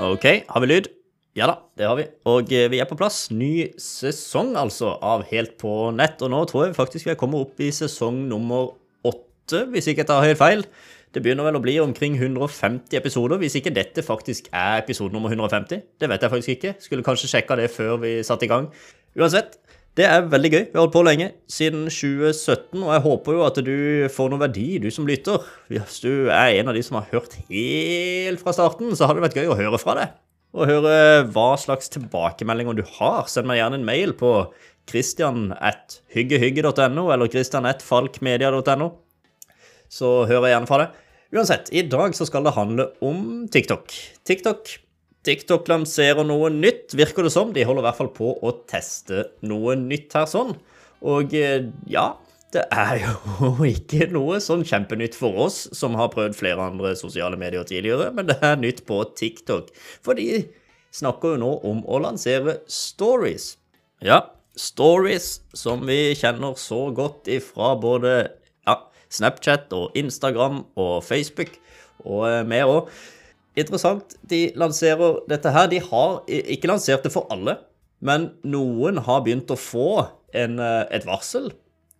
OK, har vi lyd? Ja da, det har vi. Og eh, vi er på plass. Ny sesong, altså, av Helt på nett. Og nå tror jeg faktisk vi kommer opp i sesong nummer åtte, hvis ikke jeg tar helt feil. Det begynner vel å bli omkring 150 episoder, hvis ikke dette faktisk er episode nummer 150. Det vet jeg faktisk ikke. Skulle kanskje sjekka det før vi satte i gang. Uansett, det er veldig gøy. Vi har holdt på lenge, siden 2017, og jeg håper jo at du får noe verdi, du som lytter. Hvis du er en av de som har hørt helt fra starten, så hadde det vært gøy å høre fra deg. Og høre hva slags tilbakemeldinger du har. Send meg gjerne en mail på christian at hyggehygge.no eller christian at falkmedia.no. Så hører jeg gjerne fra deg. Uansett, i dag så skal det handle om TikTok. TikTok TikTok lanserer noe nytt, virker det som. De holder i hvert fall på å teste noe nytt her sånn. Og eh, ja, det er jo ikke noe sånn kjempenytt for oss som har prøvd flere andre sosiale medier tidligere, men det er nytt på TikTok. For de snakker jo nå om å lansere stories. Ja, stories som vi kjenner så godt ifra både ja, Snapchat og Instagram og Facebook og eh, mer òg. Interessant. De lanserer dette her. De har ikke lansert det for alle, men noen har begynt å få en, eh, et varsel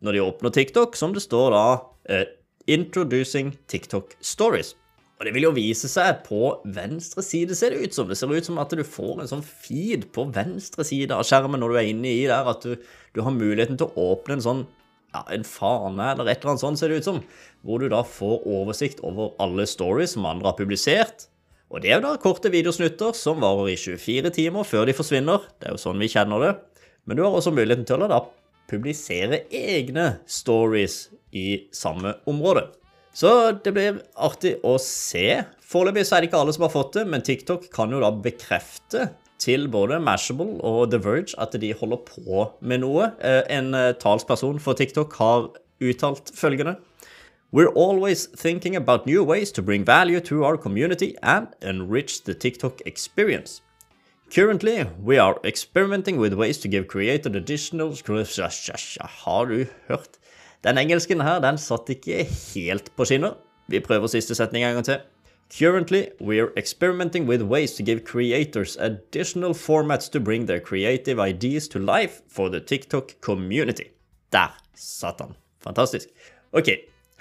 når de åpner TikTok, som det står da uh, 'Introducing TikTok Stories'. Og det vil jo vise seg på venstre side, ser det ut som. Det ser ut som at du får en sånn feed på venstre side av skjermen når du er inne i der, at du, du har muligheten til å åpne en sånn ja, en fane eller et eller annet sånt, ser det ut som. Hvor du da får oversikt over alle stories som andre har publisert. Og det er jo da korte videosnutter som varer i 24 timer før de forsvinner. Det er jo sånn vi kjenner det. Men du har også muligheten til å da publisere egne stories i samme område. Så det blir artig å se. Foreløpig er det ikke alle som har fått det, men TikTok kan jo da bekrefte til både Mashable og The Verge at de holder på med noe. Eh, en eh, talsperson for TikTok har uttalt følgende. We're always thinking about new ways to bring value to our community and enrich the TikTok experience. Currently, we are experimenting with ways to give creators additional Har du hørt? Den engelsken her, den satt ikke helt på skinner. Vi prøver siste setning en gang til. Currently, we are experimenting with ways to give creators additional formats to bring their creative ideas to life for the TikTok community. Der satt han. Fantastisk. Ok,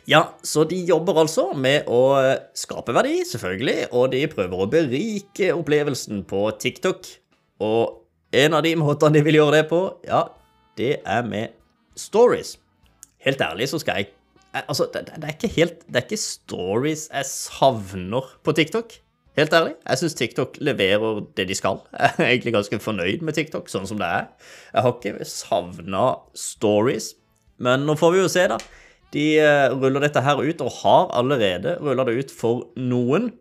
ja, så de jobber altså med å skape verdi, selvfølgelig, og de prøver å berike opplevelsen på TikTok. Og en av de måtene de vil gjøre det på, ja, det er med stories. Helt ærlig så skal jeg Altså, det, det, er ikke helt Det er ikke stories jeg savner på TikTok. Helt ærlig. Jeg syns TikTok leverer det de skal. Jeg er egentlig ganske fornøyd med TikTok sånn som det er. Jeg har ikke savna stories. Men nå får vi jo se, da. De eh, ruller dette her ut, og har allerede rulla det ut for noen.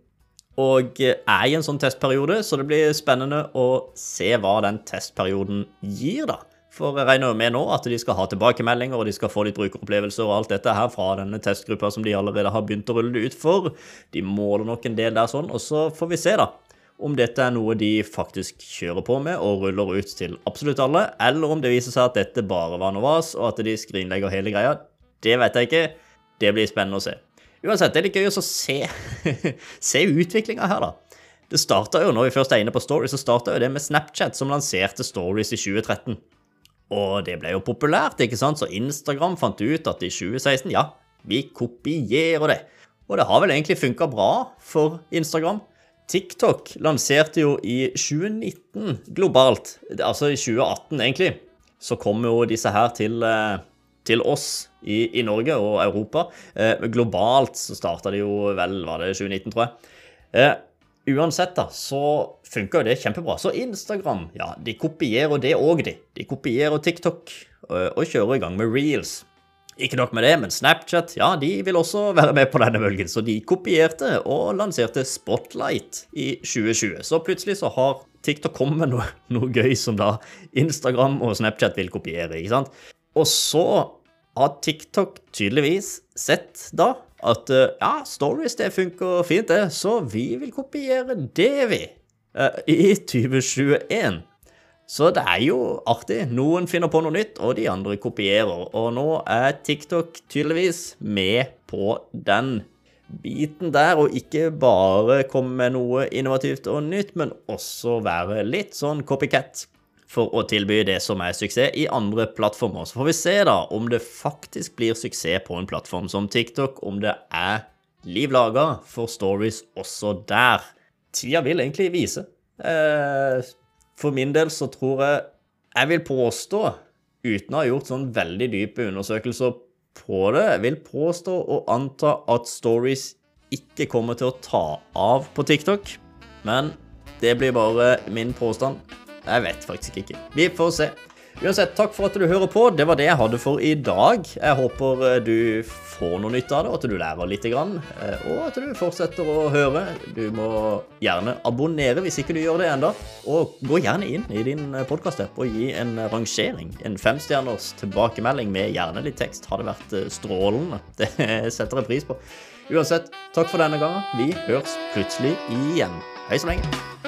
Og eh, er i en sånn testperiode, så det blir spennende å se hva den testperioden gir, da. For jeg regner med nå at de skal ha tilbakemeldinger, og de skal få litt brukeropplevelser og alt dette her fra denne testgruppa som de allerede har begynt å rulle det ut for. De måler nok en del der sånn, og så får vi se, da. Om dette er noe de faktisk kjører på med og ruller ut til absolutt alle, eller om det viser seg at dette bare var noe vas, og at de skrinlegger hele greia. Det vet jeg ikke. Det blir spennende å se. Uansett, det er litt gøy å se, se utviklinga her, da. Det starta jo, når vi først er inne på Stories, så starta jo det med Snapchat, som lanserte Stories i 2013. Og det ble jo populært, ikke sant, så Instagram fant ut at i 2016, ja, vi kopierer det. Og det har vel egentlig funka bra for Instagram. TikTok lanserte jo i 2019 globalt, altså i 2018 egentlig, så kom jo disse her til eh, til oss i, i Norge og Europa. Eh, globalt så starta det jo vel, var det 2019, tror jeg. Eh, uansett, da, så funka jo det kjempebra. Så Instagram, ja, de kopierer det òg, de. De kopierer TikTok og, og kjører i gang med reels. Ikke nok med det, men Snapchat ja, de vil også være med på denne bølgen, så de kopierte og lanserte Spotlight i 2020. Så plutselig så har TikTok kommet med noe, noe gøy som da Instagram og Snapchat vil kopiere. ikke sant? Og så har TikTok tydeligvis sett da at eh, ja, stories det funker fint, det, så vi vil kopiere det, vi, eh, i 2021. Så det er jo artig. Noen finner på noe nytt, og de andre kopierer. Og nå er TikTok tydeligvis med på den biten der, og ikke bare komme med noe innovativt og nytt, men også være litt sånn copycat for å tilby det som er suksess i andre plattformer. Så får vi se da om det faktisk blir suksess på en plattform som TikTok, om det er liv laga for stories også der. Tida vil egentlig vise. Eh, for min del så tror jeg Jeg vil påstå, uten å ha gjort sånn veldig dype undersøkelser på det, jeg vil påstå og anta at stories ikke kommer til å ta av på TikTok. Men det blir bare min påstand. Jeg vet faktisk ikke. Vi får se. Uansett, takk for at du hører på. Det var det jeg hadde for i dag. Jeg håper eh, du får noe nytt av det, og at du lærer litt. Eh, og at du fortsetter å høre. Du må gjerne abonnere hvis ikke du gjør det ennå. Og gå gjerne inn i din eh, podkast-app og gi en rangering. En femstjerners tilbakemelding med gjerne litt tekst. Hadde vært strålende. Det setter jeg pris på. Uansett, takk for denne gangen. Vi høres plutselig igjen. Hei så lenge.